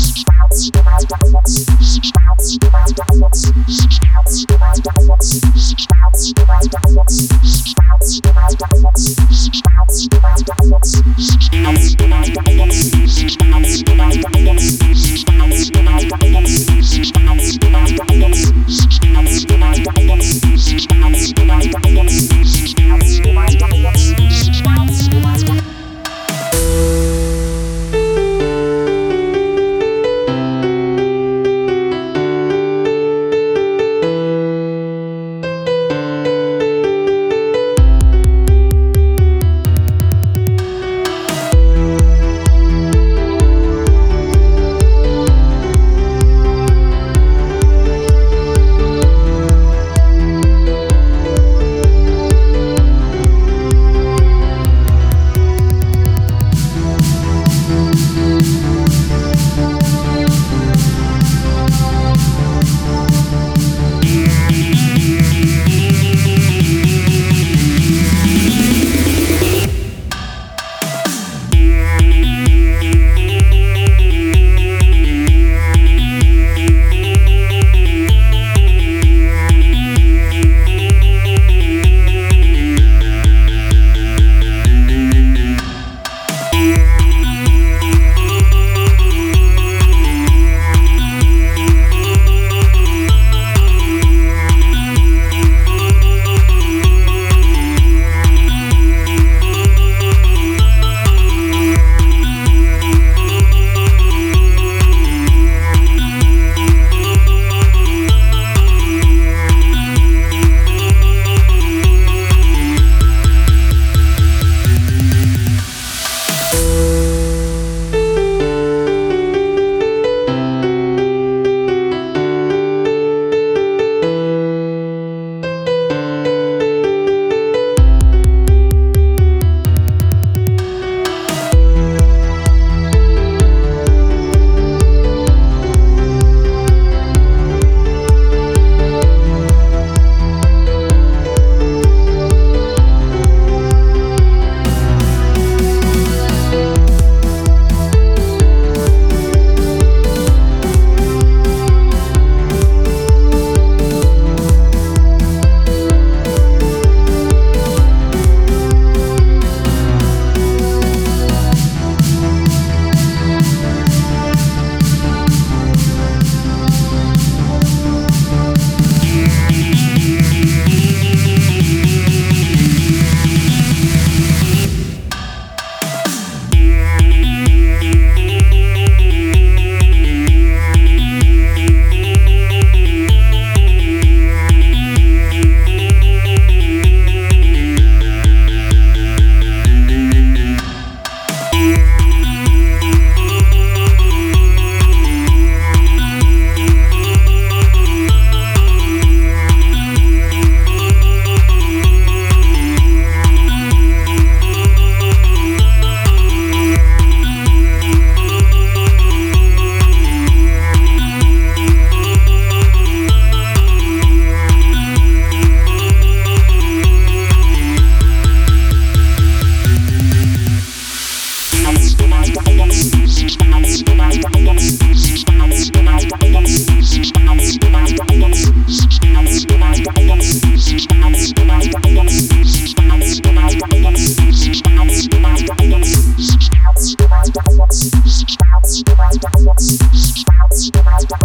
Bounce, bounce, bounce.